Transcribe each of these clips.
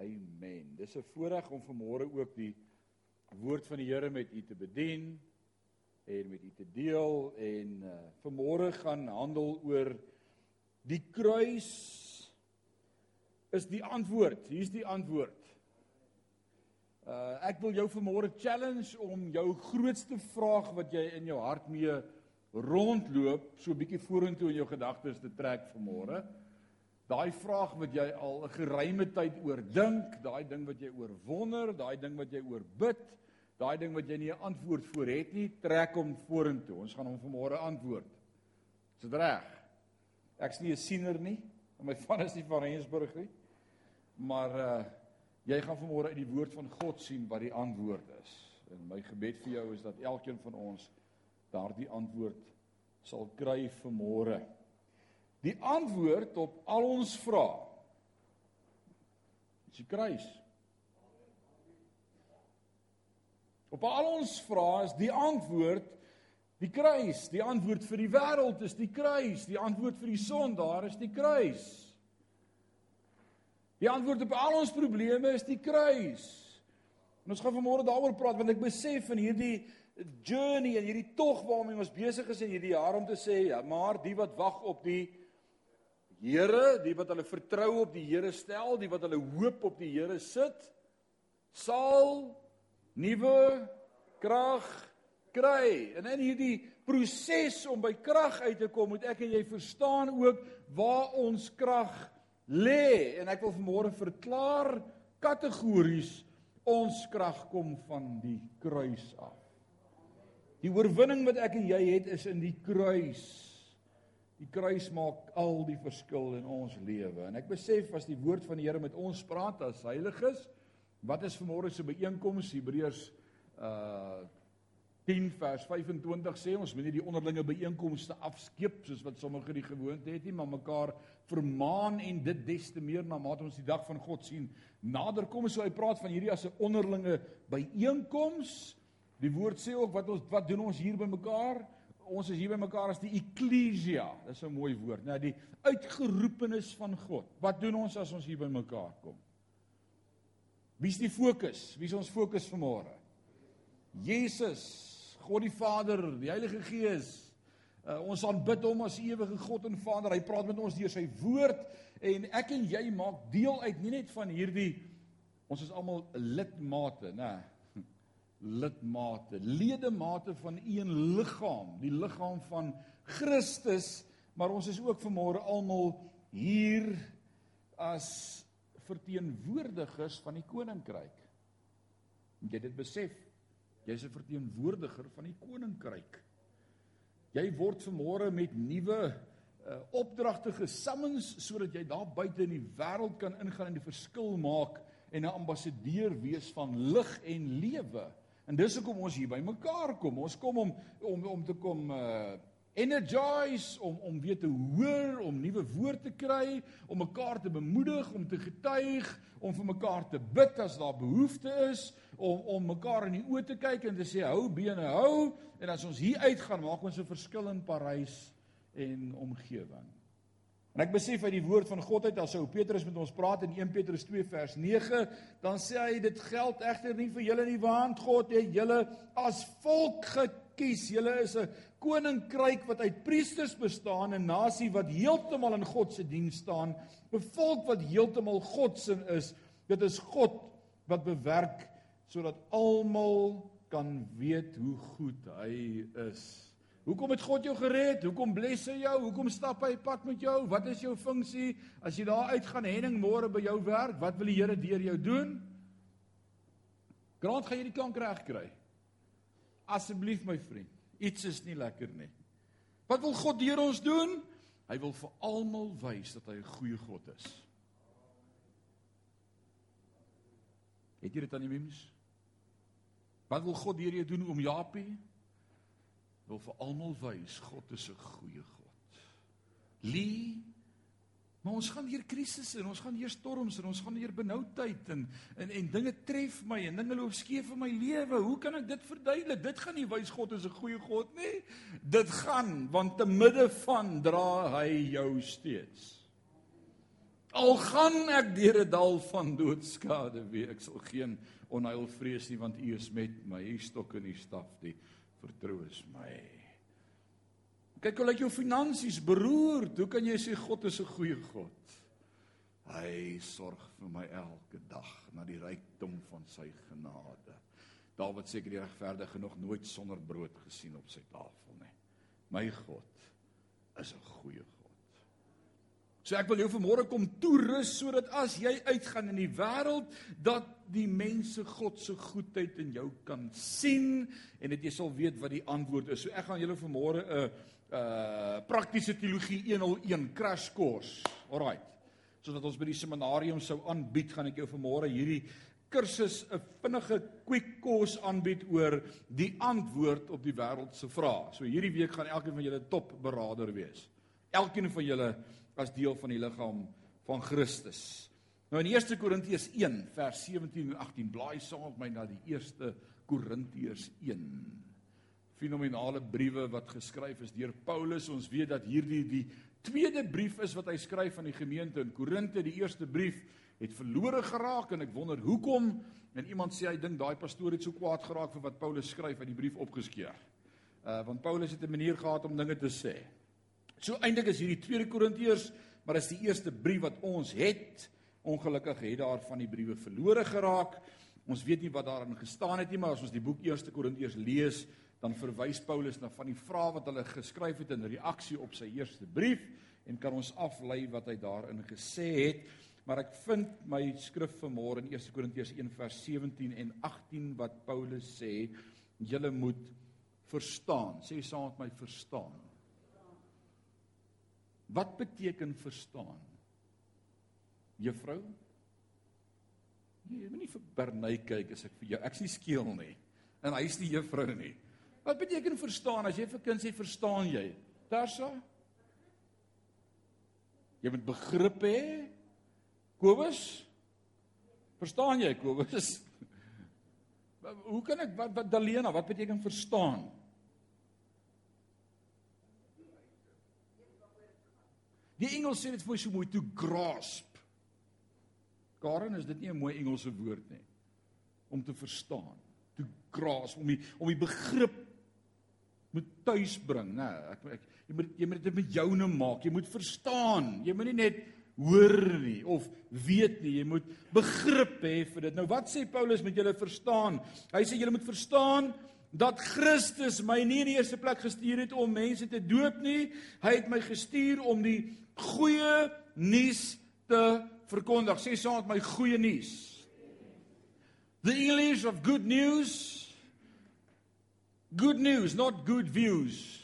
Amen. Dis 'n voorreg om vanmôre ook die woord van die Here met u te bedien en met u te deel en uh, vanmôre gaan handel oor die kruis is die antwoord. Hier's die antwoord. Uh ek wil jou vanmôre challenge om jou grootste vraag wat jy in jou hart mee rondloop, so 'n bietjie vorentoe in jou gedagtes te trek vanmôre. Daai vraag wat jy al 'n geruime tyd oor dink, daai ding wat jy oor wonder, daai ding wat jy oor bid, daai ding wat jy nie 'n antwoord vir het nie, trek hom vorentoe. Ons gaan hom vanmôre antwoord. Is dit reg? Ek's nie 'n siener nie. My van is nie van Rensburg nie. Maar uh jy gaan vanmôre uit die woord van God sien wat die antwoord is. En my gebed vir jou is dat elkeen van ons daardie antwoord sal kry vanmôre. Die antwoord op al ons vrae is die kruis. Op al ons vrae is die antwoord die kruis. Die antwoord vir die wêreld is die kruis. Die antwoord vir die sondaar is die kruis. Die antwoord op al ons probleme is die kruis. En ons gaan vanmôre daaroor praat want ek besef in hierdie journey en hierdie tog waarmee ons besig is in hierdie jaar om te sê ja, maar die wat wag op die Here, die wat hulle vertrou op die Here stel, die wat hulle hoop op die Here sit, sal nuwe krag kry. En in hierdie proses om by krag uit te kom, moet ek en jy verstaan ook waar ons krag lê. En ek wil vanmôre verklaar kategories ons krag kom van die kruis af. Die oorwinning wat ek en jy het is in die kruis. Die kruis maak al die verskil in ons lewe. En ek besef as die woord van die Here met ons praat as heiliges, Wat is vanmôre se byeenkoms Hebreërs uh 10 vers 25 sê ons moenie die onderlinge byeenkomste afskeep soos wat sommige die gewoonte het nie, maar mekaar vermaan en dit des te meer na mate ons die dag van God sien. Nader kom so hy praat van hierdie as 'n onderlinge byeenkoms. Die woord sê ook wat ons wat doen ons hier by mekaar? Ons is hier by mekaar as die eklesia. Dis 'n mooi woord, né? Die uitgeroepenes van God. Wat doen ons as ons hier by mekaar kom? Wie's die fokus? Wie's ons fokus vanmôre? Jesus, God die Vader, die Heilige Gees. Uh, ons aanbid hom as ewige God en Vader. Hy praat met ons deur sy woord en ek en jy maak deel uit nie net van hierdie ons is almal lidmate, nê? Lidmate, ledemate van een liggaam, die liggaam van Christus, maar ons is ook vanmôre almal hier as verteenwoordigers van die koninkryk. Moet jy dit besef? Jy's 'n verteenwoordiger van die koninkryk. Jy word vanmôre met nuwe uh, opdragte gesummons sodat jy daar buite in die wêreld kan ingaan en die verskil maak en 'n ambassadeur wees van lig en lewe. En dis hoekom ons hier by mekaar kom. Ons kom om om om te kom uh energize om om weer te hoor, om nuwe woord te kry, om mekaar te bemoedig, om te getuig, om vir mekaar te bid as daar behoefte is, om om mekaar in die oë te kyk en te sê hou bene hou en as ons hier uitgaan maak ons 'n verskil in Parys en omgewing. En ek besef uit die woord van God uit as ou Petrus met ons praat in 1 Petrus 2 vers 9, dan sê hy dit geld egter nie vir julle nie want God het julle as volk gekies. Julle is 'n koninkryk wat uit priesters bestaan, 'n nasie wat heeltemal in God se diens staan, 'n volk wat heeltemal God se is. Dit is God wat bewerk sodat almal kan weet hoe goed hy is. Hoekom het God jou gered? Hoekom bless hy jou? Hoekom stap hy pad met jou? Wat is jou funksie? As jy daar uitgaan Henning môre by jou werk, wat wil die Here deur jou doen? Grant gaan jy die klank reg kry. Asseblief my vriend, iets is nie lekker nie. Wat wil God deur ons doen? Hy wil vir almal wys dat hy 'n goeie God is. Het jy dit aan die memes? Wat wil God deur jou doen om Japie? Wil vir almal wys God is 'n goeie God. Lee Maar ons gaan deur krisisse en ons gaan deur storms en ons gaan deur benoudheid en en en dinge tref my en dinge loop skeef in my lewe. Hoe kan ek dit verduidelik? Dit gaan nie wys God is 'n goeie God nie. Dit gaan want te midde van dra hy jou steeds. Al gaan ek deur 'n dal van doodskade, weet ek sal geen onheil vrees nie want U is met my. U stok en U staf, die vertroos my. Kyk hoe lyk jou finansies beroerd. Hoe kan jy sê God is 'n goeie God? Hy sorg vir my elke dag na die rykdom van sy genade. Dawid sê ek het die regverdige nog nooit sonder brood gesien op sy tafel nie. My God is 'n goeie God. So ek wil jou vanmôre kom toerus sodat as jy uitgaan in die wêreld dat die mense God se goedheid in jou kan sien en dat jy sal weet wat die antwoord is. So ek gaan julle vanmôre 'n uh praktiese teologie 101 crash course. Alraight. Sodat ons by die seminarium sou aanbied, gaan ek jou vanmôre hierdie kursus 'n vinnige quick course aanbied oor die antwoord op die wêreld se vrae. So hierdie week gaan elkeen van julle top beraader wees. Elkeen van julle as deel van die liggaam van Christus. Nou in 1 Korintiërs 1 vers 17 en 18 blaai saam met my na die 1 Korintiërs 1 fenominale briewe wat geskryf is deur Paulus. Ons weet dat hierdie die tweede brief is wat hy skryf aan die gemeente in Korinte. Die eerste brief het verlore geraak en ek wonder hoekom. En iemand sê hy dink daai pastoor het so kwaad geraak vir wat Paulus skryf uit die brief opgeskeur. Uh want Paulus het 'n manier gehad om dinge te sê. So eintlik is hierdie tweede Korintiërs, maar is die eerste brief wat ons het. Ongelukkig het daar van die briewe verlore geraak. Ons weet nie wat daarin gestaan het nie, maar as ons die boek 1 Korintiërs lees, dan verwys Paulus na van die vrae wat hulle geskryf het in reaksie op sy eerste brief en kan ons aflei wat hy daarin gesê het. Maar ek vind my skrif vanmôre in 1 Korintiërs 1 vers 17 en 18 wat Paulus sê, julle moet verstaan. Sê saam met my verstaan. Wat beteken verstaan? Juffrou? Nee, jy moet nie vir Bernay kyk as ek vir jou. Ek's nie skeel nie. En hy's die juffrou nie. Wat beteken verstaan as jy vir kind sê verstaan jy? Daarsa? Jy moet begrip hê. Kobus? Verstaan jy Kobus? Hoe kan ek wat, wat Dalena, wat beteken verstaan? Die Engels sê dit vir my so mooi to grasp. Karen, is dit nie 'n mooi Engelse woord nie om te verstaan, to grasp, om die om die begrip moet tuis bring, né? Ek ek jy moet jy moet dit met joune maak. Jy moet verstaan. Jy moet nie net hoor nie of weet nie. Jy moet begrip hê vir dit. Nou wat sê Paulus met julle verstaan? Hy sê julle moet verstaan dat Christus my nie in die eerste plek gestuur het om mense te doop nie. Hy het my gestuur om die goeie nuus te verkondig. Sê saam met my goeie nuus. The English of good news Good news, not good views.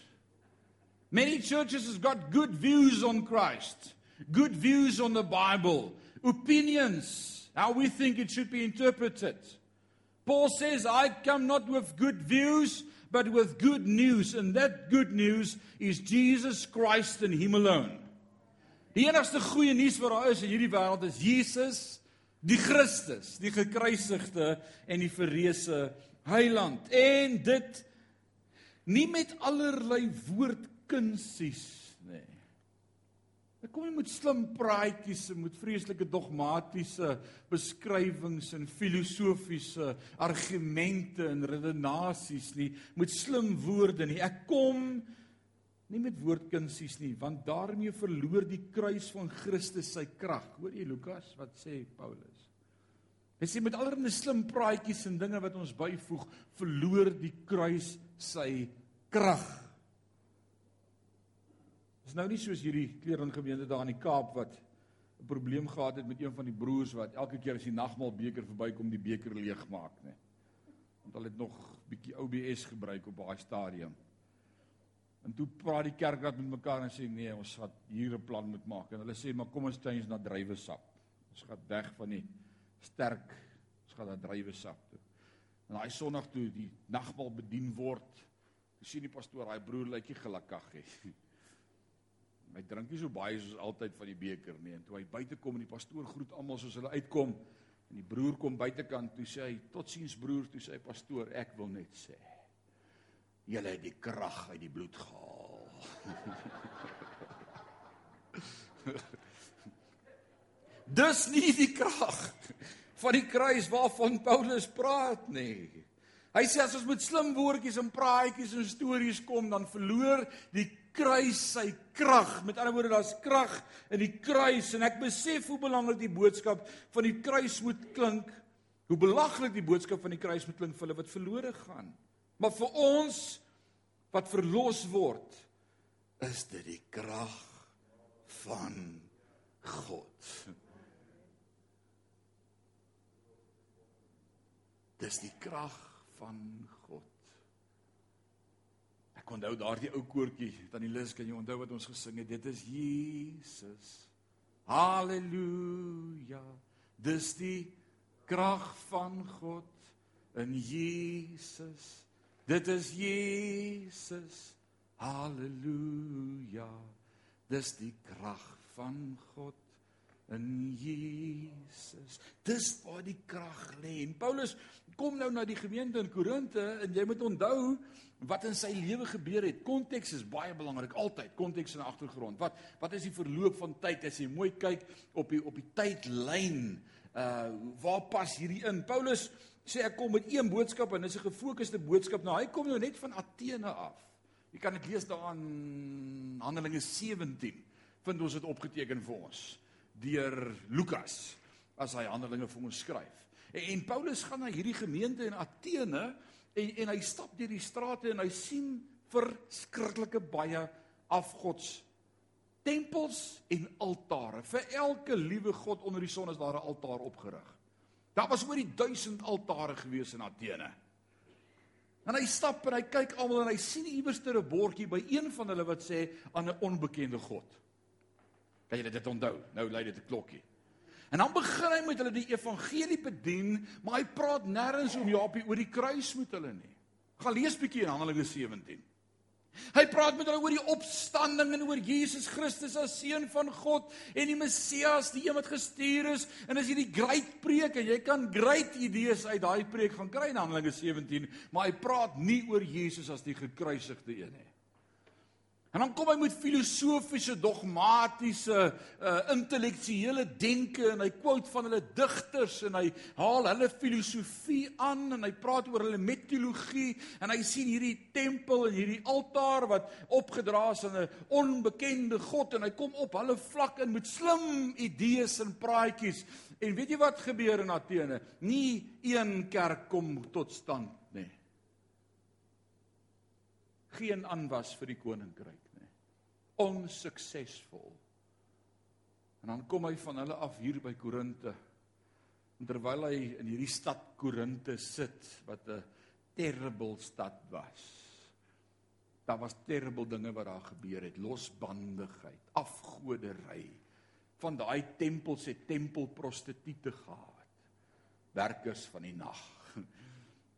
Many churches has got good views on Christ, good views on the Bible, opinions, how we think it should be interpreted. Paul says, I come not with good views, but with good news, and that good news is Jesus Christ and him alone. Die enigste goeie nuus wat daar is in hierdie wêreld is Jesus, die Christus, die gekruisigde en die verreëse heiland. En dit nie met allerlei woordkunsies Ek kom nie met slim praatjies en met vreeslike dogmatiese beskrywings en filosofiese argumente en redenasies nie, met slim woorde nie. Ek kom nie met woordkunsies nie, want daarmee verloor die kruis van Christus sy krag. Hoor jy Lukas wat sê Paulus? Hy sê met allerlei slim praatjies en dinge wat ons byvoeg, verloor die kruis sy krag. Dit is nou nie soos hierdie klering gemeente daar in die Kaap wat 'n probleem gehad het met een van die broers wat elke keer as die nagmaal beker verbykom die beker leegmaak, nê. Want hulle het nog bietjie OBS gebruik op daai stadium. En toe praat die kerkraad met mekaar en sê nee, ons gaan hier 'n plan moet maak en hulle sê maar kom ons change na druiwesap. Ons gaan weg van die sterk, ons gaan na druiwesap toe. En daai Sondag toe die nagmaal bedien word, sien die pastoor, daai broer lyk nie gelukkig nie. Hy drink nie so baie soos altyd van die beker nie. En toe hy buite kom en die pastoor groet almal soos hulle uitkom en die broer kom buitekant toe sê hy totsiens broer, toe sê hy pastoor, ek wil net sê julle het die krag uit die bloed gehaal. Dis nie die krag van die kruis waarvan Paulus praat nie. Hy sê as ons met slim woordjies en praatjies en stories kom, dan verloor die kruis sy krag. Met ander woorde, daar's krag in die kruis en ek besef hoe belangrik die boodskap van die kruis moet klink. Hoe belaglik die boodskap van die kruis moet klink vir hulle wat verlore gaan. Maar vir ons wat verlos word, is dit die krag van God. Dis die krag van God. Ek onthou daardie ou koortjie, tannie Lis, kan jy onthou wat ons gesing het? Dit is Jesus. Halleluja. Dis die krag van God in Jesus. Dit is Jesus. Halleluja. Dis die krag van God in Jesus. Dis waar die krag lê. En Paulus kom nou na die gemeente in Korinte en jy moet onthou wat in sy lewe gebeur het. Konteks is baie belangrik altyd. Konteks en agtergrond. Wat wat is die verloop van tyd as jy mooi kyk op die op die tydlyn? Uh waar pas hierdie in? Paulus sê ek kom met een boodskap en dit is 'n gefokusde boodskap. Nou hy kom nou net van Athene af. Jy kan dit lees daar in Handelinge 17. Vind ons dit opgeteken vir ons deur Lukas as hy Handelinge vir ons skryf. En, en Paulus gaan na hierdie gemeente in Athene en en hy stap deur die strate en hy sien verskriklike baie afgods tempels en altare. Vir elke liewe god onder die son is daar 'n altaar opgerig. Daar was oor die 1000 altare gewees in Athene. En hy stap en hy kyk almal en hy sien iewerster 'n bordjie by een van hulle wat sê aan 'n onbekende god. Kan jy dit onthou? Nou lei dit 'n klokkie. En dan begin hy met hulle die evangelie bedien, maar hy praat nêrens om Japie oor die kruis met hulle nie. Gaan lees bietjie in Handelinge 17. Hy praat met hulle oor die opstanding en oor Jesus Christus as seun van God en die Messias, die een wat gestuur is. En as jy die great preek en jy kan great idees uit daai preek gaan kry in Handelinge 17, maar hy praat nie oor Jesus as die gekruisigde een nie. En dan kom hy met filosofiese, dogmatiese, uh intellektuele denke en hy quote van hulle digters en hy haal hulle filosofie aan en hy praat oor hulle metodologie en hy sien hierdie tempel en hierdie altaar wat opgedra is aan 'n onbekende god en hy kom op hulle vlak in met slim idees en praatjies. En weet jy wat gebeur in Athene? Nie een kerk kom tot stand nie. Geen aanwas vir die koninkryk onsuksesvol. En dan kom hy van hulle af hier by Korinte. En terwyl hy in hierdie stad Korinte sit wat 'n terrible stad was. Daar was terrible dinge wat daar gebeur het, losbandigheid, afgoderry. Van daai tempels het tempelprostituie gehad. Werkers van die nag.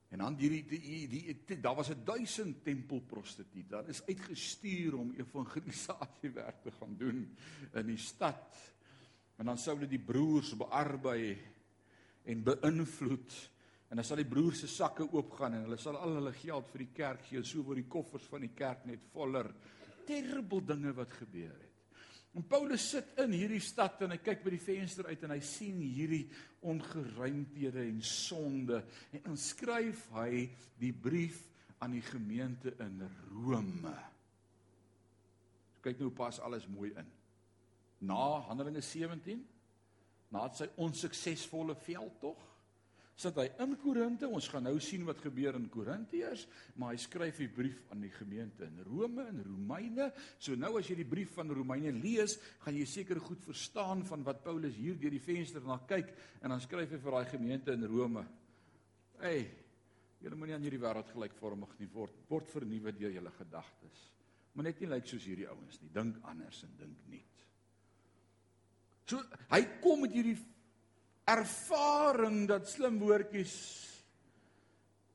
En dan hierdie die, die, die daar was 'n 1000 tempelprostituut. Daar is uitgestuur om evangelisasie werk te gaan doen in die stad. En dan sou hulle die broers bearbei en beïnvloed. En dan sal die broers se sakke oopgaan en hulle sal al hulle geld vir die kerk gee. So word die koffers van die kerk net voller. Terrible dinge wat gebeur het. En Paulus sit in hierdie stad en hy kyk by die venster uit en hy sien hierdie ongeruimthede en sonde en dan skryf hy die brief aan die gemeente in Rome. Kyk nou pas alles mooi in. Na Handelinge 17, na sy onsuksesvolle veldtog, sit hy in Korinte. Ons gaan nou sien wat gebeur in Korintiërs, maar hy skryf 'n brief aan die gemeente in Rome en Romeine. So nou as jy die brief van Romeine lees, gaan jy seker goed verstaan van wat Paulus hier deur die venster na kyk en dan skryf hy vir daai gemeente in Rome. Hey, julle moenie aan hierdie wêreld gelykvormig nie word word vernuwe deur julle gedagtes. Moet net nie lyk soos hierdie ouens nie. Dink anders en dink nuut. So hy kom met hierdie ervaring dat slim woordjies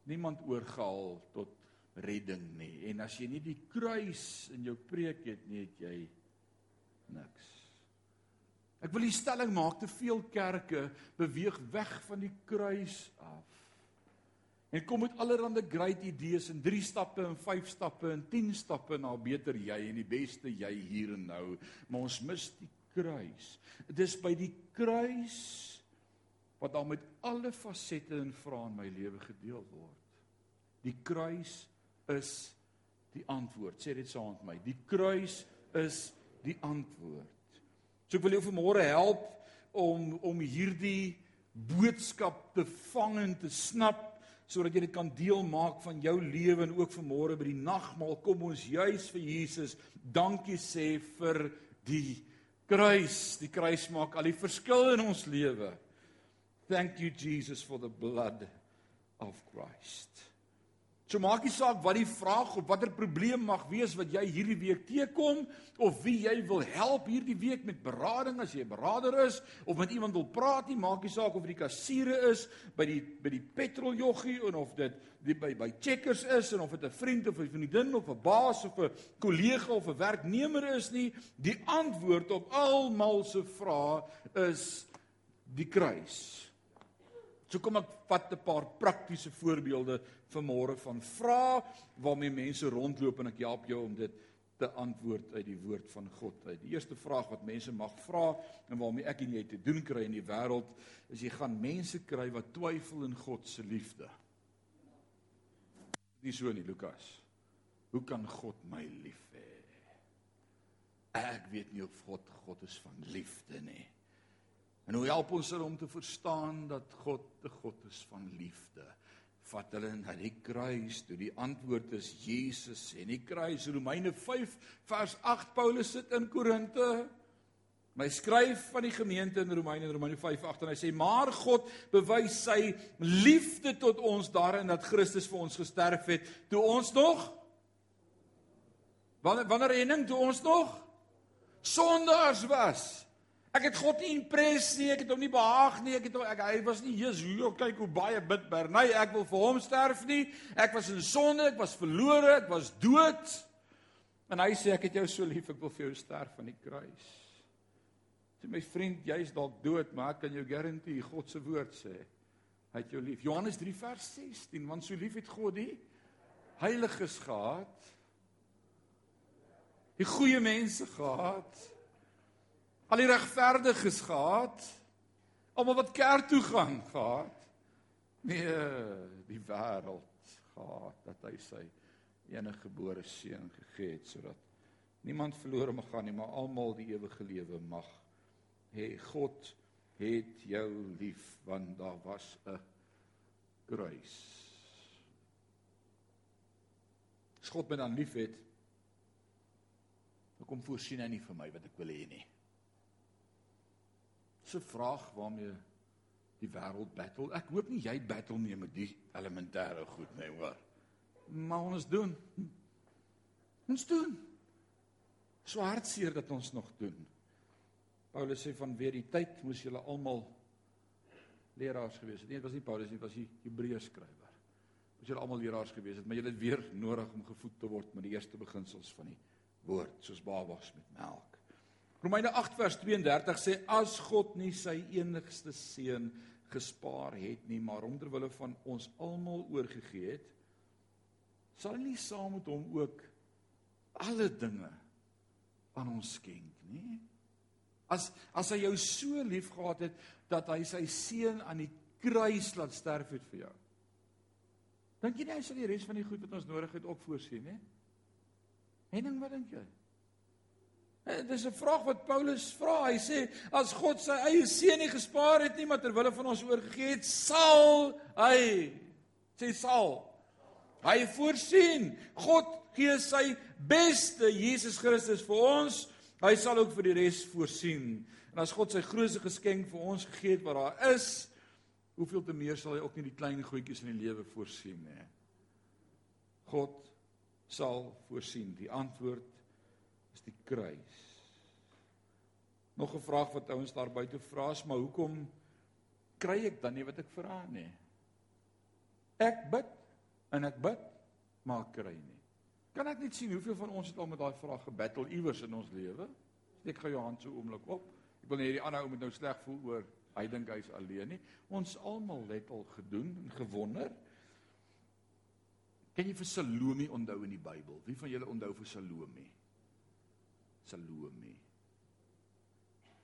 niemand oorgehaal tot redding nie. En as jy nie die kruis in jou preek het nie, het jy niks. Ek wil die stelling maak te veel kerke beweeg weg van die kruis af. En kom met allerlei great idees en 3 stappe en 5 stappe en 10 stappe na beter jy en die beste jy hier en nou, maar ons mis die kruis. Dis by die kruis wat dan met alle fasette en vrae in my lewe gedeel word. Die kruis is die antwoord. Sê dit saam met my. Die kruis is die antwoord. So ek wil jou vanmôre help om om hierdie boodskap te vang en te snap sodat jy dit kan deel maak van jou lewe en ook vanmôre by die nagmaal kom ons juis vir Jesus dankie sê vir die kruis. Die kruis maak al die verskil in ons lewe. Thank you Jesus for the blood of Christ. So maak nie saak wat die vraag of watter probleem mag wees wat jy hierdie week teekom of wie jy wil help hierdie week met berading as jy 'n beraader is of met iemand wil praat nie maak nie saak of dit die kassiere is by die by die petroljoggie en of dit die by by checkers is en of dit 'n vriend of 'n vriendin of 'n baas of 'n kollega of 'n werknemer is nie die antwoord op almal se vrae is die kruis. So kom ek vat 'n paar praktiese voorbeelde vanmôre van vrae waarmee mense rondloop en ek help jou om dit te antwoord uit die woord van God uit. Die eerste vraag wat mense mag vra en waarmee ek en jy te doen kry in die wêreld is jy gaan mense kry wat twyfel in God se liefde. Nie so nie, Lukas. Hoe kan God my lief hê? Ek weet nie of God God is van liefde nie. En hoe help ons hulle om te verstaan dat God 'n God is van liefde? Vat hulle na die kruis toe. Die antwoord is Jesus en die kruis. Romeine 5 vers 8 Paulus sit in Korinte. My skryf van die gemeente in Romeine in Romeine 5:8 en hy sê maar God bewys sy liefde tot ons daarin dat Christus vir ons gesterf het toe ons nog wanneer wanneer enning toe ons nog sondaars was. Ek het God nie impres nie, ek het hom nie behaag nie, ek het hom ek hy was nie Jesus, hoe kyk hoe baie bidbaar. Nee, ek wil vir hom sterf nie. Ek was in sonde, ek was verlore, ek was dood. En hy sê ek het jou so lief, ek wil vir jou sterf aan die kruis. Sê my vriend, jy's dalk dood, maar ek kan jou garandeer God se woord sê hy het jou lief. Johannes 3 vers 16, want so lief het God die heiliges gehad. Die goeie mense gehad al die regverdiges gehad, almal wat kerk toe gaan gehad. Nee, die wêreld gehad dat hy sy enige gebore seun gegee het sodat niemand verlore mag gaan nie, maar almal die ewige lewe mag hê. God het jou lief want daar was 'n kruis. As God my dan liefhet, dan kom voorsien hy nie vir my wat ek wil hê nie. 'n vraag waarmee die wêreld battle. Ek hoop nie jy battle nie met die elementêre goed nie, hoor. Maar ons doen. Ons doen. So hartseer dat ons nog doen. Paulus sê van weer die tyd moes julle almal leraars gewees het. Nee, dit was nie Paulus nie, dit was die Hebreërs skrywer. Moes julle almal leraars gewees het, maar julle het weer nodig om gevoed te word met die eerste beginsels van die woord, soos babas met melk. Romeine 8 vers 32 sê as God nie sy enigste seun gespaar het nie, maar hom terwille van ons almal oorgegee het, sal hy nie saam met hom ook alle dinge aan ons skenk nie? As as hy jou so liefgehad het dat hy sy seun aan die kruis laat sterf het vir jou. Dink jy nie hy sal die res van die goed wat ons nodig het ook voorsien nie? Henning, wat dink jy? Eh, dit is 'n vraag wat Paulus vra. Hy sê as God sy eie seun nie gespaar het nie, maar ter wille van ons oorgegee het, sal hy sê sal hy voorsien. God gee sy beste Jesus Christus vir ons. Hy sal ook vir die res voorsien. En as God sy grootste geskenk vir ons gegee het wat daar is, hoeveel te meer sal hy ook nie die klein goedjies in die lewe voorsien nie. God sal voorsien. Die antwoord is die kruis. Nog 'n vraag wat ouens daar buite vra is, maar hoekom kry ek dan nie wat ek vra nie? Ek bid en ek bid, maar ek kry nie. Kan ek net sien hoeveel van ons het al met daai vraag gebattle iewers in ons lewe? Ek gaan jou hand so oomblik op. Ek wil nie hierdie ander ou moet nou sleg voel oor hy dink hy's alleen nie. Ons almal het al gedoen en gewonder. Ken jy vir Salome onthou in die Bybel? Wie van julle onthou vir Salome? Salome.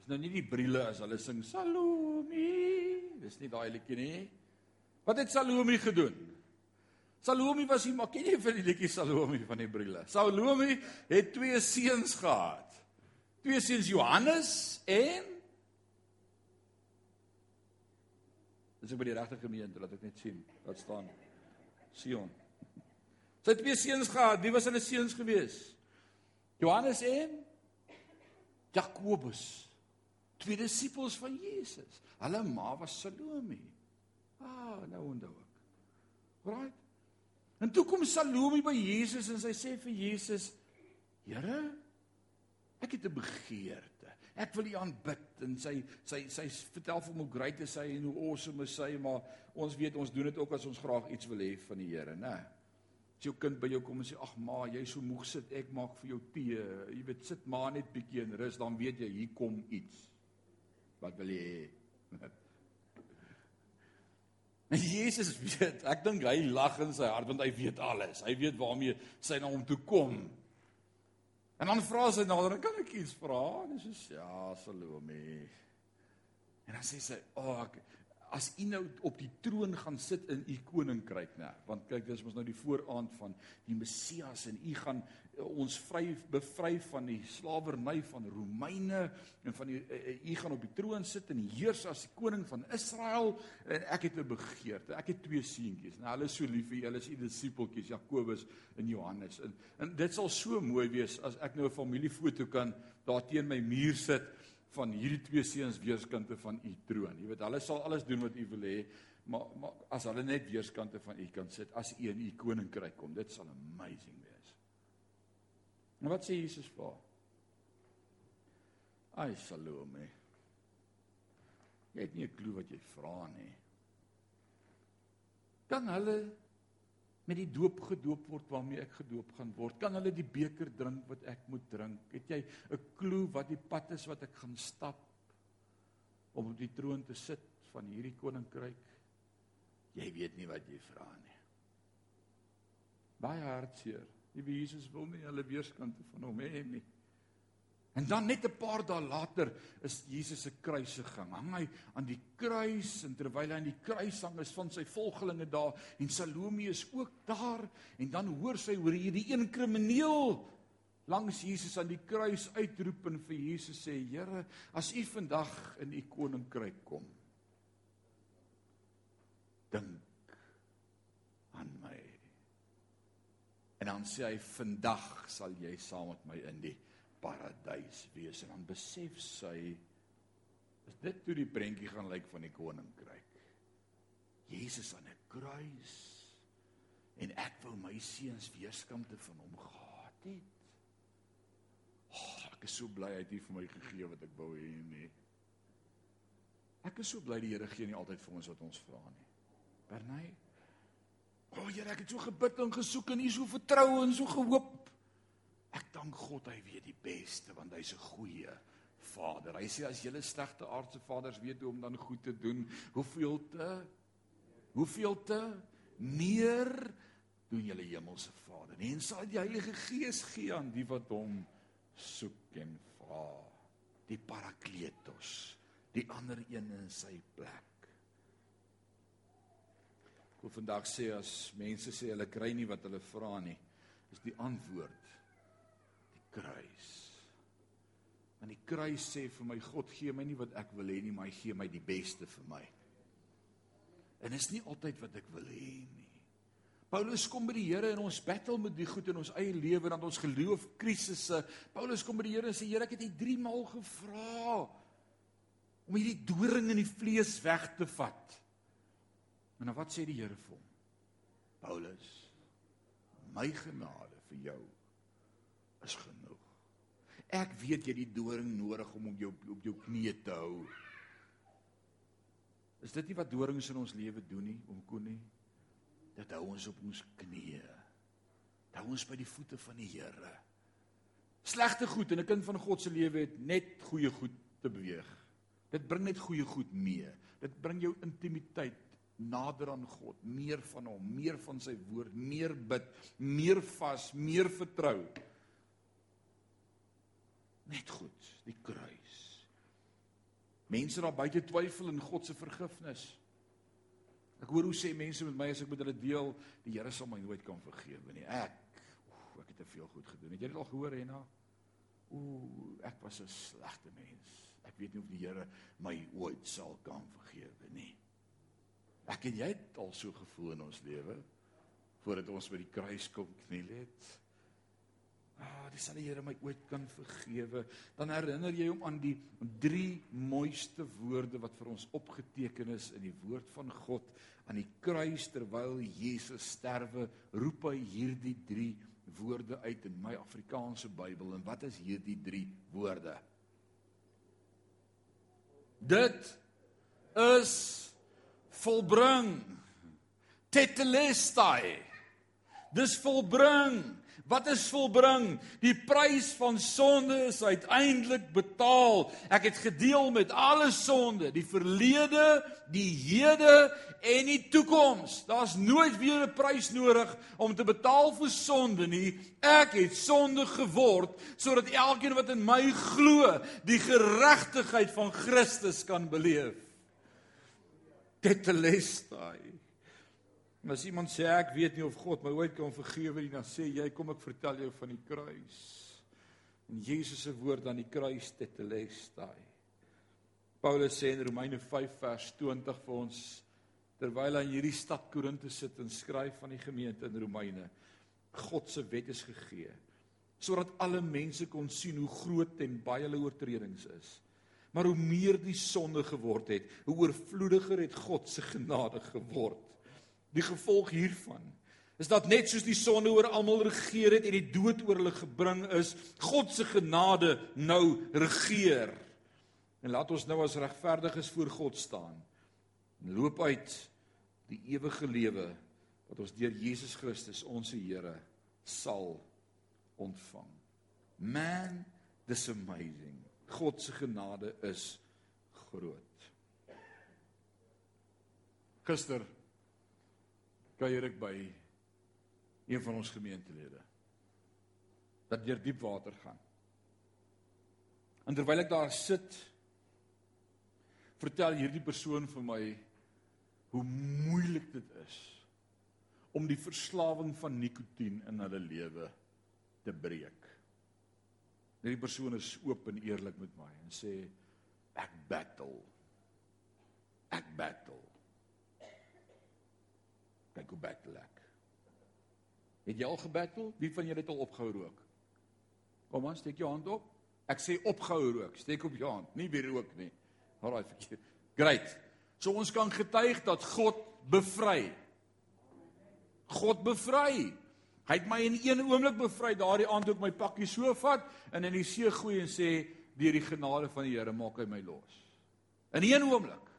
nou nie die briele as hulle sing Salome. Dis nie daai liedjie nie. Wat het Salome gedoen? Salome was hy, maar ken jy vir die liedjie Salome van die briele? Salome het twee seuns gehad. Twee seuns Johannes en Dis ek by die regte gemeente laat ek net sien wat staan. Sion. Sy het twee seuns gehad. Wie was hulle seuns gewees? Johannes en Jakobus. Twee disippels van Jesus. Hulle ma was Salome. Ah, nou onthou ek. Right? En toe kom Salome by Jesus en sy sê vir Jesus: "Here, ek het 'n begeerte. Ek wil U aanbid." En sy sy sy vertel vir hom hoe great is hy en hoe awesome is hy, maar ons weet ons doen dit ook as ons graag iets wil hê van die Here, né? As jou kind by jou kom en sê: "Ag ma, jy so moeg sit, ek maak vir jou tee." Jy weet, sit maar net bietjie en rus, dan weet jy hier kom iets. Wat wil jy hê? En Jesus weet, ek dink hy lag in sy hart want hy weet alles. Hy weet waarmee sy na hom toe kom. En dan vra sy nader, "Kan ek iets vra?" En sy sê, "Ja, Salome." En dan sê sy, "Ag, oh, as u nou op die troon gaan sit in u koninkryk, né? Want kyk, dis mos nou die vooraand van die Messias en u gaan ons vry bevry van die slawerny van Romeine en van die uh, u gaan op die troon sit en heers as die koning van Israel en ek het 'n begeerte. Ek het twee seentjies. Nou hulle is so lief vir julle, is u disipeltjies Jakobus en Johannes. En en dit sal so mooi wees as ek nou 'n familiefoto kan daar teen my muur sit van hierdie twee seuns weerskante van u troon. Jy weet, hulle sal alles doen wat u wil hê, maar maar as hulle net weerskante van u kan sit as u in u koninkryk kom, dit sal amazing wees. En wat sê Jesus vir haar? Ai Salome. Jy het nie 'n klou wat jy vra nie. Kan hulle met die doop gedoop word waarmee ek gedoop gaan word? Kan hulle die beker drink wat ek moet drink? Het jy 'n klou wat die pad is wat ek gaan stap om op die troon te sit van hierdie koninkryk? Jy weet nie wat jy vra nie. Baie hartseer. Liewe Jesus wil nie hulle weerskante van hom hê nie. En dan net 'n paar dae later is Jesus se kruisiging. Hang hy aan die kruis en terwyl hy aan die kruis hang is van sy volgelinge daar en Salome is ook daar en dan hoor sy hoe hierdie een krimineel langs Jesus aan die kruis uitroep en vir Jesus sê: "Here, as U vandag in U koninkryk kom, dink En dan sê hy vandag sal jy saam met my in die paradys wees en dan besef sy is dit hoe die prentjie gaan lyk van die koninkryk. Jesus aan 'n kruis en ek wou my seuns weerskante van hom gehad het. Oh, ek is so bly hy het vir my gegee wat ek wou hê nie. Ek is so bly die Here gee nie altyd vir ons wat ons vra nie. Bernay O oh, Here, ek het so gebid en gesoek en U so vertrou en so gehoop. Ek dank God hy weet die beste want hy's 'n goeie Vader. Hy sê as julle slegte aardse vaders weet hoe om dan goed te doen, hoeveel te hoeveel te meer doen julle hemelse Vader. En sal die Heilige Gees gee aan die wat hom soek en vra. Die Parakletos, die ander een in sy plek. Ek wil vandag sê as mense sê hulle kry nie wat hulle vra nie, is die antwoord kruis. Want die kruis sê vir my God gee my nie wat ek wil hê nie, maar hy gee my die beste vir my. En is nie altyd wat ek wil hê nie. Paulus kom by die Here en ons battle met die goed in ons eie lewe en ons geloof krisisse. Paulus kom by die Here en sê Here, ek het U 3 maal gevra om hierdie doring in die vlees weg te vat. En dan wat sê die Here vir hom? Paulus, my genade vir jou is genoeg. Ek weet jy het die doring nodig om op jou op jou knieë te hou. Is dit nie wat dorings in ons lewe doen nie, om kon nie? Dit hou ons op ons knieë. Dit hou ons by die voete van die Here. Slegte goed in 'n kind van God se lewe het net goeie goed te beweeg. Dit bring net goeie goed mee. Dit bring jou intimiteit nader aan God, meer van hom, meer van sy woord, meer bid, meer vas, meer vertrou. Net goed, die kruis. Mense daar buite twyfel in God se vergifnis. Ek hoor hoe sê mense met my as ek met hulle deel, die Here sal my nooit kan vergewe nie. Ek oef, ek het te veel goed gedoen. Het jy dit al gehoor Hena? Ooh, ek was 'n slegte mens. Ek weet nie of die Here my ooit sal kan vergewe nie. Ek en jy het al so gevoel in ons lewe voordat ons by die kruis kom kniel het. Ah, dis sal die Here my ooit kan vergewe. Dan herinner jy hom aan die drie mooiste woorde wat vir ons opgeteken is in die woord van God aan die kruis terwyl Jesus sterwe, roep hy hierdie drie woorde uit in my Afrikaanse Bybel en wat is hierdie drie woorde? Dit is volbring. Tetelestai. Dis volbring. Wat is volbring? Die prys van sonde is uiteindelik betaal. Ek het gedeel met alle sonde, die verlede, die hede en die toekoms. Daar's nooit weer 'n prys nodig om te betaal vir sonde nie. Ek het sonde geword sodat elkeen wat in my glo, die geregtigheid van Christus kan beleef. Tetelestai. En as iemand sê ek weet nie of God my ooit kan vergewe nie, dan sê jy kom ek vertel jou van die kruis. En Jesus se woord aan die kruis te telestai. Paulus sê in Romeine 5 vers 20 vir ons terwyl hy in hierdie stad Korinte sit en skryf van die gemeente in Romeine, God se wet is gegee sodat alle mense kon sien hoe groot en baie hulle oortredings is. Maar hoe meer die sonde geword het, hoe oorvloediger het God se genade geword. Die gevolg hiervan is dat net soos die sonde oor almal regeer het en die dood oor hulle gebring is, God se genade nou regeer. En laat ons nou as regverdiges voor God staan. En loop uit die ewige lewe wat ons deur Jesus Christus ons Here sal ontvang. Man, this amazing. God se genade is groot. Gister kuier ek by een van ons gemeentelede wat deur diep water gaan. En terwyl ek daar sit, vertel hierdie persoon vir my hoe moeilik dit is om die verslawing van nikotien in hulle lewe te breek. Hierdie persoon is oop en eerlik met my en sê ek battle. Ek battle kyk hoe battle ek. Het jy al gebattle? Wie van julle het al opgehou rook? Kom aan, steek jou hand op. Ek sê opgehou rook. Steek op jou hand, nie weer rook nie. Alraai verkeerd. Great. So ons kan getuig dat God bevry. God bevry. Hy het my in een oomblik bevry daardie aand toe ek my pakkie so vat en in die see gooi en sê deur die genade van die Here maak hy my los. In een oomblik.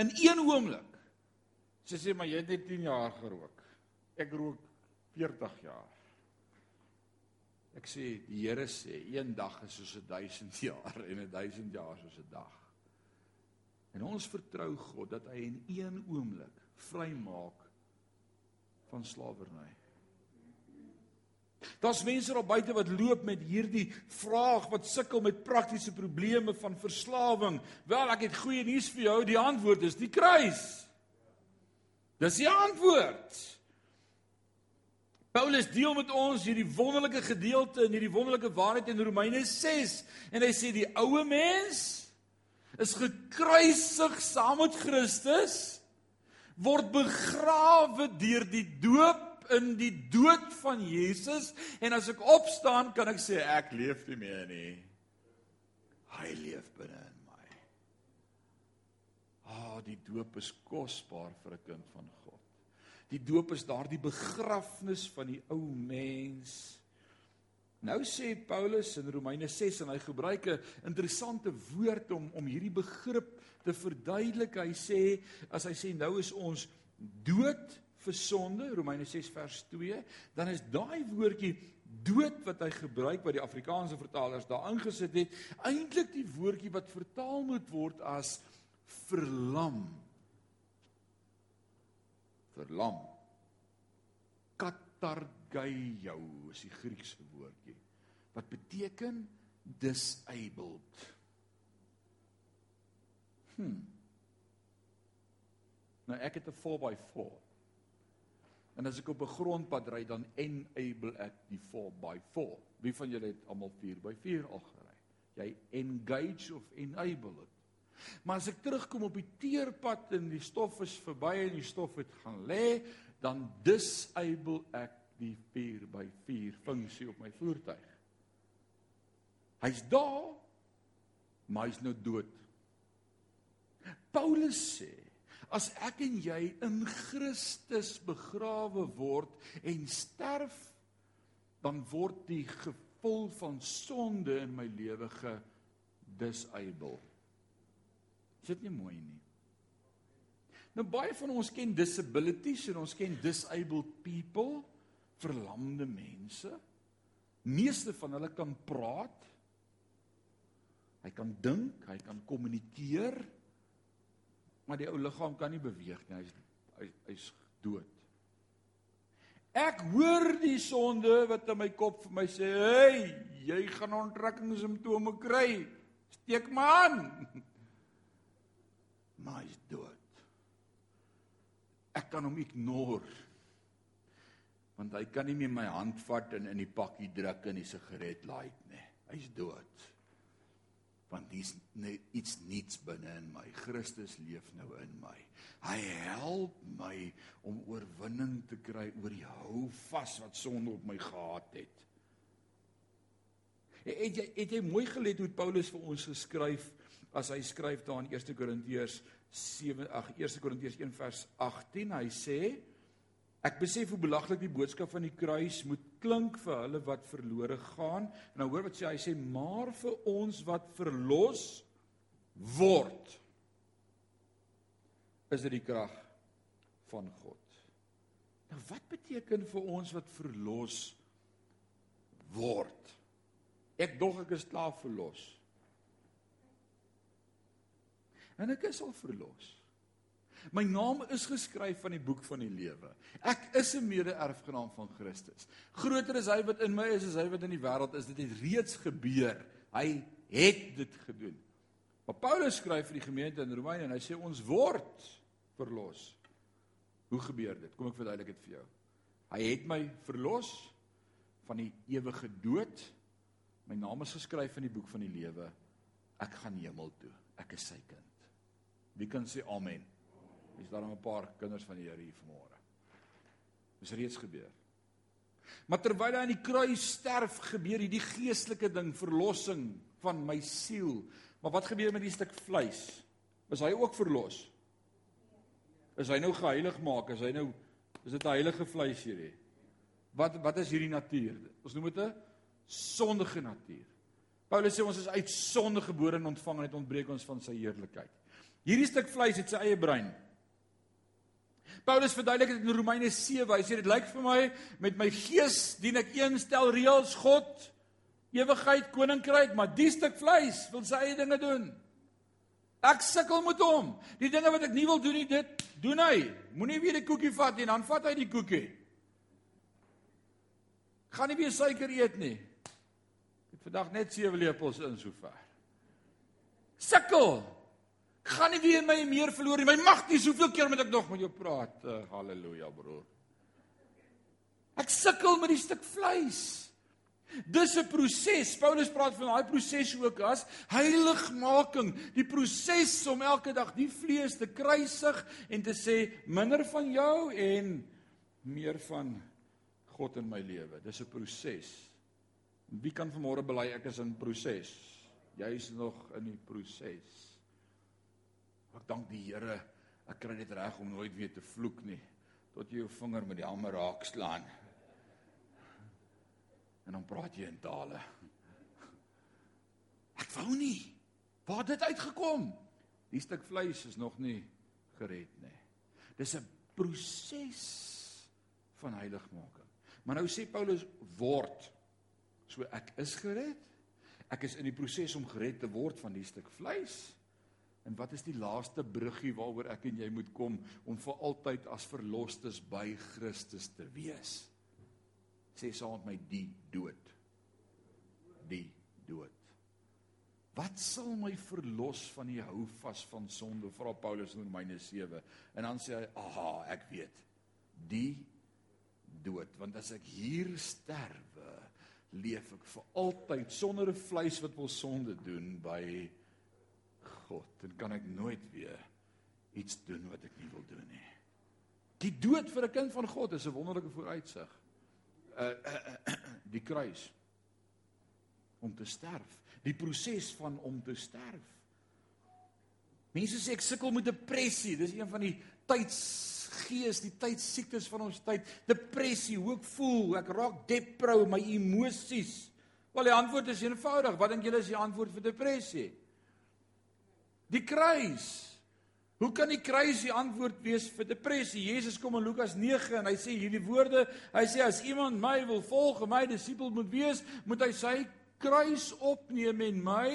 In een oomblik. Sy sê maar jy het net 10 jaar gerook. Ek rook 40 jaar. Ek sê die Here sê een dag is soos 1000 jaar en 1000 jaar soos 'n dag. En ons vertrou God dat hy in een oomblik vrymaak van slawerny. Daar's mense daar buite wat loop met hierdie vraag wat sukkel met praktiese probleme van verslawing. Wel, ek het goeie nuus vir jou, die antwoord is die kruis. Dis die antwoord. Paulus deel met ons hierdie wonderlike gedeelte in hierdie wonderlike waarheid in Romeine 6 en hy sê die ou mens is gekruisig saam met Christus word begrawe deur die doop in die dood van Jesus en as ek opstaan kan ek sê ek leef nie meer nie. Hy leef binne Ah, die doop is kosbaar vir 'n kind van God. Die doop is daardie begrafnis van die ou mens. Nou sê Paulus in Romeine 6 en hy gebruik 'n interessante woord om om hierdie begrip te verduidelik. Hy sê as hy sê nou is ons dood vir sonde, Romeine 6 vers 2, dan is daai woordjie dood wat hy gebruik wat die Afrikaanse vertalers daar ingesit het, eintlik die woordjie wat vertaal moet word as verlam. Verlam. Katargeio is die Griekse woordjie wat beteken disabled. Hm. Nou ek het 'n 4x4. En as ek op 'n grondpad ry, dan enable ek die 4x4. Wie van julle het almal 4x4 al gery? Jy engage of enable dit. Maar as ek terugkom op die teerpad en die stof is verby en die stof het gaan lê, dan disable ek die 4x4 funksie op my voertuig. Hy's daar, maar hy's nou dood. Paulus sê As ek en jy in Christus begrawe word en sterf, dan word die gevolg van sonde in my lewe gedisable. Is dit nie mooi nie? Nou baie van ons ken disabilities en ons ken disabled people, verlamde mense. Meeste van hulle kan praat. Hy kan dink, hy kan kommunikeer maar die ou liggaam kan nie beweeg nie. Hy's hy's hy's dood. Ek hoor die sonde wat in my kop vir my sê, "Hey, jy gaan onttrekkingssimptome kry. Steek my aan." Maar hy's dood. Ek kan hom ignoreer. Want hy kan nie meer my hand vat en in die pakkie druk en die sigaret laai nie. Hy's dood want dis iets niets binne in my. Christus leef nou in my. Hy help my om oorwinning te kry oor die hou vas wat sonde op my gehad het. Het jy het jy mooi gelet hoe Paulus vir ons geskryf as hy skryf daar in 1 Korintiërs 7 ag 1 Korintiërs 1 vers 18 hy sê Ek besef hoe belaglik die boodskap van die kruis moet klink vir hulle wat verlore gaan. En nou hoor wat sê hy sê maar vir ons wat verlos word is dit die krag van God. Nou wat beteken vir ons wat verlos word? Ek dog ek is klaar verlos. En ek is al verlos. My naam is geskryf van die boek van die lewe. Ek is 'n mede-erfgenaam van Christus. Groter is hy wat in my is as hy wat in die wêreld is. Dit het reeds gebeur. Hy het dit gedoen. Maar Paulus skryf vir die gemeente in Romeine en hy sê ons word verlos. Hoe gebeur dit? Kom ek verduidelik dit vir jou. Hy het my verlos van die ewige dood. My naam is geskryf in die boek van die lewe. Ek gaan hemel toe. Ek is sy kind. Wie kan sê amen? Is daar 'n paar kinders van die Here hier vanmôre? Dis reeds gebeur. Maar terwyl hy aan die kruis sterf, gebeur hierdie geestelike ding, verlossing van my siel. Maar wat gebeur met die stuk vleis? Is hy ook verlos? Is hy nou geheilig maak? Is hy nou is dit 'n heilige vleis hierdie? Wat wat is hierdie natuur? Ons noem dit 'n sondige natuur. Paulus sê ons is uit sonde gebore en ontvang en dit ontbreek ons van sy heerlikheid. Hierdie stuk vleis het sy eie brein. Paulus verduidelik dit in Romeine 7. Hy sê dit lyk vir my met my gees dien ek een stel reëls God, ewigheid, koninkryk, maar die stuk vleis wil sy eie dinge doen. Ek sukkel met hom. Die dinge wat ek nie wil doen nie, dit doen hy. Moenie weer die koekie vat nie, dan vat hy die koekie. Gaan nie weer suiker eet nie. Ek het vandag net 7 lepels in sover. Sukkel gaan nie weer my meer verloor nie. My mag nie soveel keer met ek nog met jou praat. Uh, Halleluja, broer. Ek sukkel met die stuk vleis. Dis 'n proses. Paulus praat van daai proses ook as heiligmaking, die proses om elke dag die vlees te kruisig en te sê minder van jou en meer van God in my lewe. Dis 'n proses. Wie kan vanmôre bely ek is in proses? Jy's nog in die proses. Ek dank die Here. Ek kry dit reg om nooit weer te vloek nie tot jy jou vinger met die hamer raak slaan. En dan praat jy in tale. Ek wou nie. Waar het dit uitgekom? Die stuk vleis is nog nie gered nie. Dis 'n proses van heiligmaking. Maar nou sê Paulus word. So ek is gered. Ek is in die proses om gered te word van die stuk vleis. En wat is die laaste bruggie waaroor ek en jy moet kom om vir altyd as verlosters by Christus te wees? Sê saam met my die dood. Die dood. Wat sal my verlos van die houvas van sonde? Vra Paulus in Romeine 7. En dan sê hy, "Aha, ek weet. Die dood, want as ek hier sterwe, leef ek vir altyd sonder 'n vleis wat wil sonde doen by God. Dan kan ek nooit weer iets doen wat ek nie wil doen nie." Die dood vir 'n kind van God is 'n wonderlike vooruitsig. Uh, uh, uh die kruis om te sterf, die proses van om te sterf. Mense sê ek sukkel met depressie, dis een van die tydsgees, die tydsiektes van ons tyd. Depressie, hoe ek voel, ek raak deprou, my emosies. Wel die antwoord is eenvoudig. Wat dink julle is die antwoord vir depressie? Die kruis. Hoe kan die kruis die antwoord wees vir depressie? Jesus kom in Lukas 9 en hy sê hierdie woorde. Hy sê as iemand my wil volg, my disipel moet wees, moet hy sy kruis opneem en my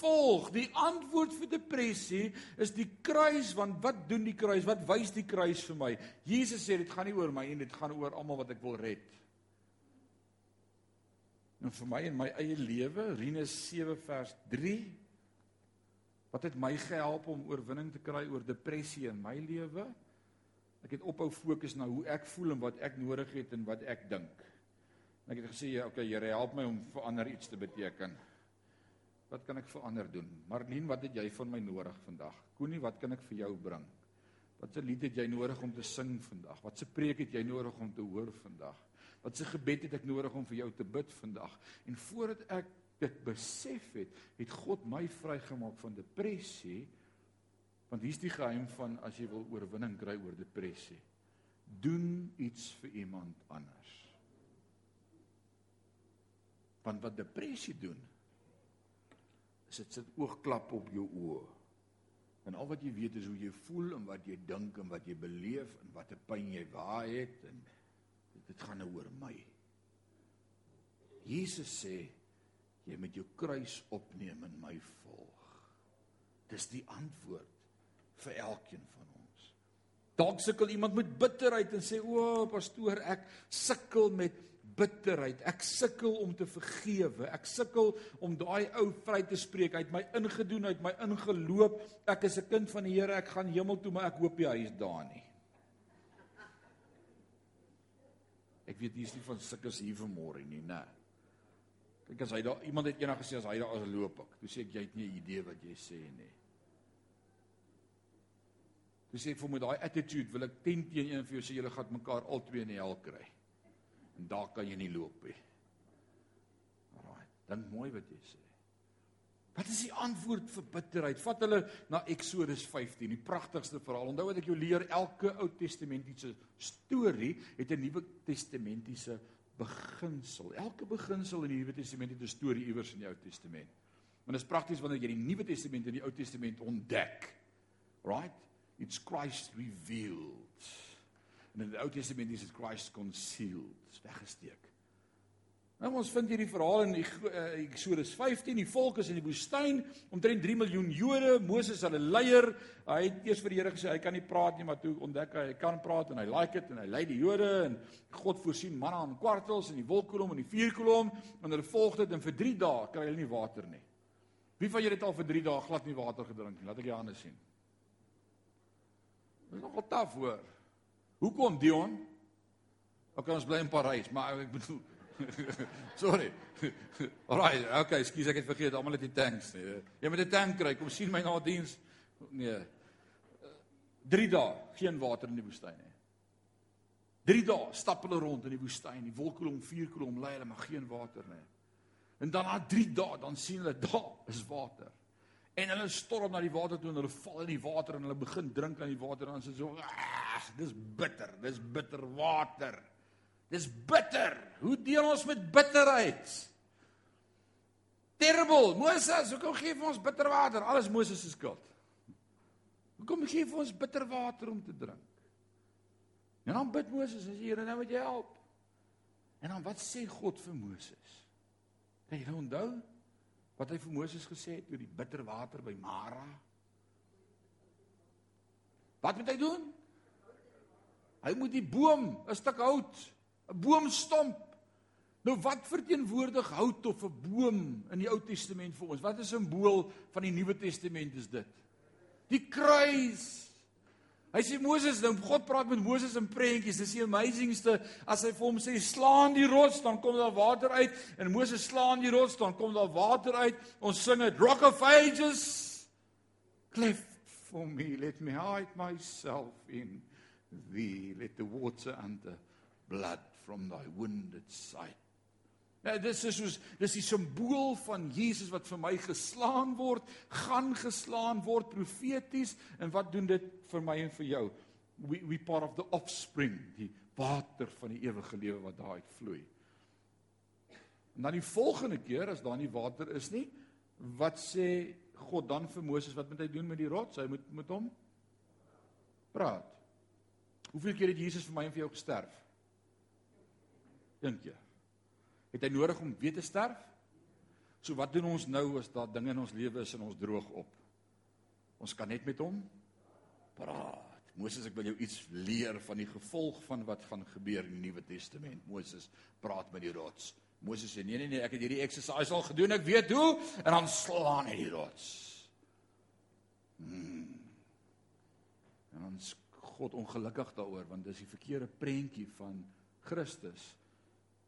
volg. Die antwoord vir depressie is die kruis want wat doen die kruis? Wat wys die kruis vir my? Jesus sê dit gaan nie oor my en dit gaan oor almal wat ek wil red. En vir my en my eie lewe, Rinus 7 vers 3 Wat het my gehelp om oorwinning te kry oor depressie in my lewe? Ek het ophou fokus na hoe ek voel en wat ek nodig het en wat ek dink. En ek het gesê, ja, okay, Here, help my om vir ander iets te beteken. Wat kan ek vir ander doen? Marlene, wat het jy van my nodig vandag? Koenie, wat kan ek vir jou bring? Watse lied het jy nodig om te sing vandag? Watse preek het jy nodig om te hoor vandag? Watse gebed het ek nodig om vir jou te bid vandag? En voordat ek dit besef het, het God my vrygemaak van depressie. Want hier's die geheim van as jy wil oorwinning kry oor depressie. Doen iets vir iemand anders. Want wat depressie doen is dit sit oogklap op jou oë. En al wat jy weet is hoe jy voel en wat jy dink en wat jy beleef en watter pyn jy waar het en dit gaan nou oor my. Jesus sê jy met jou kruis opneem en my volg. Dis die antwoord vir elkeen van ons. Dalk sukkel iemand met bitterheid en sê o, pastoor, ek sukkel met bitterheid. Ek sukkel om te vergewe. Ek sukkel om daai ou vry te spreek uit my ingedoen uit my ingeloop. Ek is 'n kind van die Here. Ek gaan hemel toe, maar ek hoop hy is daar nie. Ek weet nie is nie van sulke hier vanmôre nie, né? Nee. Kyk as hy daar iemand het eendag gesê as hy daar as loop ek. Toe sê ek jy het nie 'n idee wat jy sê nie. Toe sê ek vir my daai attitude wil ek teen teen een vir jou sê julle gaan mekaar al twee in die hel kry. En daar kan jy nie loop nie. Alraai, dan mooi wat jy sê. Wat is die antwoord vir bitterheid? Vat hulle na Eksodus 15, die pragtigste verhaal. Onthou wat ek jou leer, elke Ou Testamentiese storie het 'n Nuwe Testamentiese beginsel. Elke beginsel in die Nuwe Testament het 'n storie iewers in die Ou Testament. Maar dit is prakties wanneer jy die Nuwe Testament en die Ou Testament ontdek. Right? It's Christ revealed. En in die Ou Testament is dit Christ concealed, weggesteek. Nou ons vind hierdie verhaal in eh, Eksodus 15, die volk is in die woestyn, omtrent 3 miljoen Jode, Moses hulle leier. Hy het eers vir die Here gesê hy kan nie praat nie, maar toe ontdek hy hy kan praat en hy like dit en hy lei die Jode en God voorsien manna in kwartels en die wolkkolom en die vuurkolom en hulle volg dit en vir 3 dae kry hulle nie water nie. Wie van julle het al vir 3 dae glad nie water gedrink nie? Laat ek jou hande sien. Dit is nogal taaf hoor. Hoekom Dion? Ook ons bly in Parys, maar ek bedoel Sorry. Alraai, okay, ekskuus ek het vergeet, almal het die tanks. Nee. Jy moet 'n tank kry. Kom sien my na diens. Nee. 3 dae geen water in die woestyn nie. 3 dae stap hulle rond in die woestyn, die wolkkolom, vuurkolom lei hulle maar geen water nie. En dan na 3 dae dan sien hulle daar is water. En hulle storm na die water toe en hulle val in die water en hulle begin drink aan die water en dan sê so, dis bitter, dis bitter water. Dis bitter. Hoe deel ons met bitterheid? Terrible. Moses, hoekom gee jy vir ons bitter water? Alles Moses se skuld. Hoekom gee jy vir ons bitter water om te drink? En dan bid Moses, as Here nou met jou help. En dan wat sê God vir Moses? Kan jy onthou wat hy vir Moses gesê het oor die bitter water by Mara? Wat moet hy doen? Hy moet die boom, 'n stuk hout 'n boomstomp Nou wat verteenwoordig hout of 'n boom in die Ou Testament vir ons? Wat 'n simbool van die Nuwe Testament is dit? Die kruis. Hy sê Moses, nou God praat met Moses in prentjies. Dis die amazingste as hy vir hom sê slaan die rots, dan kom daar water uit en Moses slaan die rots, dan kom daar water uit. Ons sing dit Rock of Ages. Cleft for me, let me hide myself in thee. Let the water and the blood from thy wounded side Ja, dis is soos dis die simbool van Jesus wat vir my geslaan word, gaan geslaan word profeties en wat doen dit vir my en vir jou? We we part of the offspring, die water van die ewige lewe wat daar uitvloei. En dan die volgende keer as daar nie water is nie, wat sê God dan vir Moses wat moet hy doen met die rots? Hy moet met hom praat. Hoeveel keer het Jesus vir my en vir jou gesterf? Een keer. Het hy nodig om weer te sterf? So wat doen ons nou as daar dinge in ons lewe is en ons droog op? Ons kan net met hom praat. Moses, ek wil jou iets leer van die gevolg van wat gaan gebeur in die Nuwe Testament. Moses praat met die rots. Moses sê nee nee nee, ek het hierdie exercise al gedoen, ek weet hoe en dan slaan hy die rots. Hmm. En ons God ongelukkig daaroor want dis die verkeerde prentjie van Christus.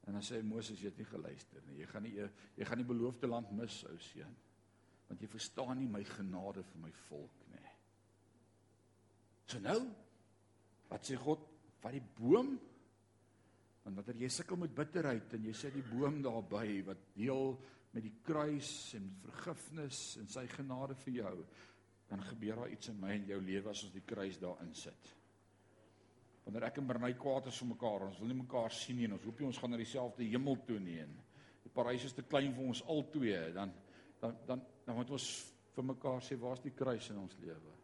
En dan sê Moses jy het nie geluister nie. Jy gaan nie jy gaan nie beloofde land mis ou seun. Want jy verstaan nie my genade vir my volk nie. So nou wat sê God van die boom? Want wanneer jy sukkel met bitterheid en jy sê die boom daarby wat deel met die kruis en vergifnis en sy genade vir jou, dan gebeur daar iets in my en jou lewe as ons die kruis daarin sit wanneer ek en Bernay kwaad is vir mekaar, ons wil nie mekaar sien nie en ons hoop nie ons gaan na dieselfde hemel toe nie en die parys is te klein vir ons albei, dan dan dan dan moet ons vir mekaar sê waar's die kruis in ons lewe?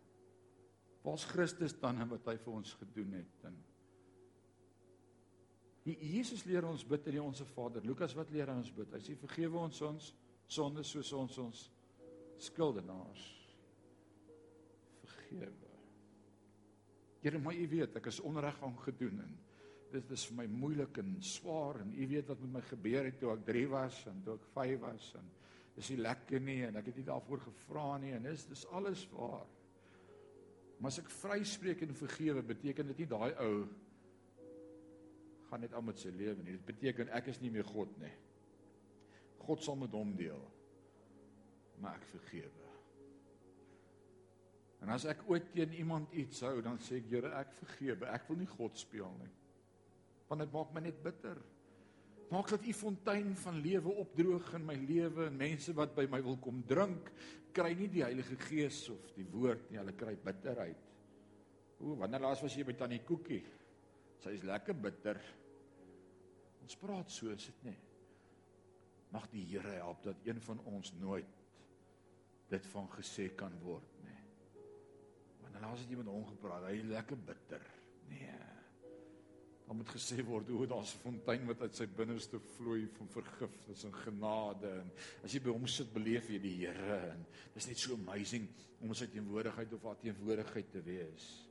Waar's Christus dan en wat hy vir ons gedoen het? En Jesus leer ons bid in die onsse Vader. Lukas wat leer ons bid? Hy sê vergewe ons ons sondes soos ons ons skuldenaars vergewe. Here, maar u weet, ek is onreg aan gedoen en dit is vir my moeilik en swaar en u weet wat met my gebeur het toe ek 3 was en toe ek 5 was en dis nie lekker nie en ek het nie daarvoor gevra nie en dis dis alles waar. Maar as ek vryspreek en vergewe, beteken dit nie daai ou gaan net aan met sy lewe nie. Dit beteken ek is nie meer God nie. God sal met hom deel. Maar ek vergewe. En as ek ooit teen iemand iets hou, dan sê ek, Here, ek vergewe. Ek wil nie God speel nie. Want dit maak my net bitter. Maak dat u fontein van lewe opdroog in my lewe en mense wat by my wil kom drink, kry nie die Heilige Gees of die woord nie, hulle kry bitterheid. O, wanneer laas was jy by Tannie Koekie? Sy is lekker bitter. Ons praat so, is dit nie? Mag die Here help dat een van ons nooit dit van gesê kan word En as jy met hom gepraat, hy lekker bitter. Nee. Dan moet gesê word hoe daar's 'n fontein wat uit sy binneste vloei van vergifnis en genade en as jy by hom sit beleef jy die Here en dis net so amazing om sy teenwoordigheid of haar teenwoordigheid te wees.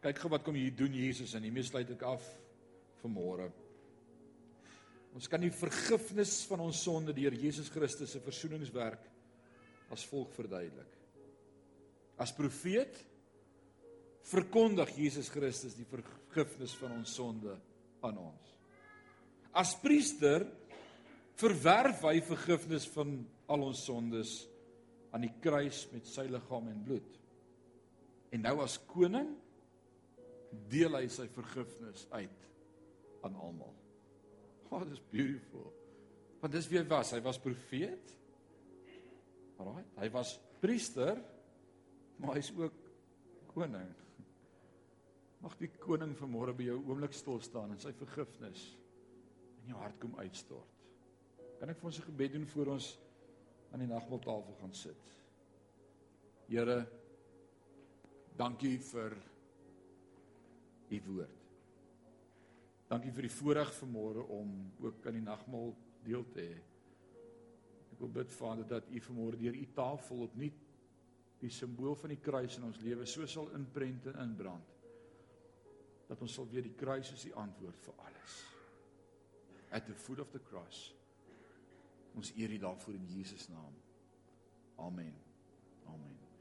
Kyk gou wat kom hier doen Jesus en hiermee sluit ek af vir môre. Ons kan die vergifnis van ons sonde deur Jesus Christus se versoeningswerk as volg verduidelik. As profeet verkondig Jesus Christus die vergifnis van ons sonde aan ons. As priester verwerf hy vergifnis van al ons sondes aan die kruis met sy liggaam en bloed. En nou as koning deel hy sy vergifnis uit aan almal. Oh, this beautiful. Want dis wie hy was. Hy was profeet. Alraai, hy was priester maar hy's ook koning. Mag die koning vanmôre by jou oomblik stil staan en sy vergifnis in jou hart kom uitstort. Kan ek vir ons 'n gebed doen voor ons aan die nagmaaltafel gaan sit? Here, dankie vir u woord. Dankie vir die voorreg vanmôre om ook aan die nagmaal deel te hê. Ek wil bid Vader dat u vanmôre deur u tafel opnuut die simbool van die kruis in ons lewe so sal inprent en inbrand dat ons sal weet die kruis is die antwoord vir alles. at the foot of the cross. Ons eer U daarvoor in Jesus naam. Amen. Amen.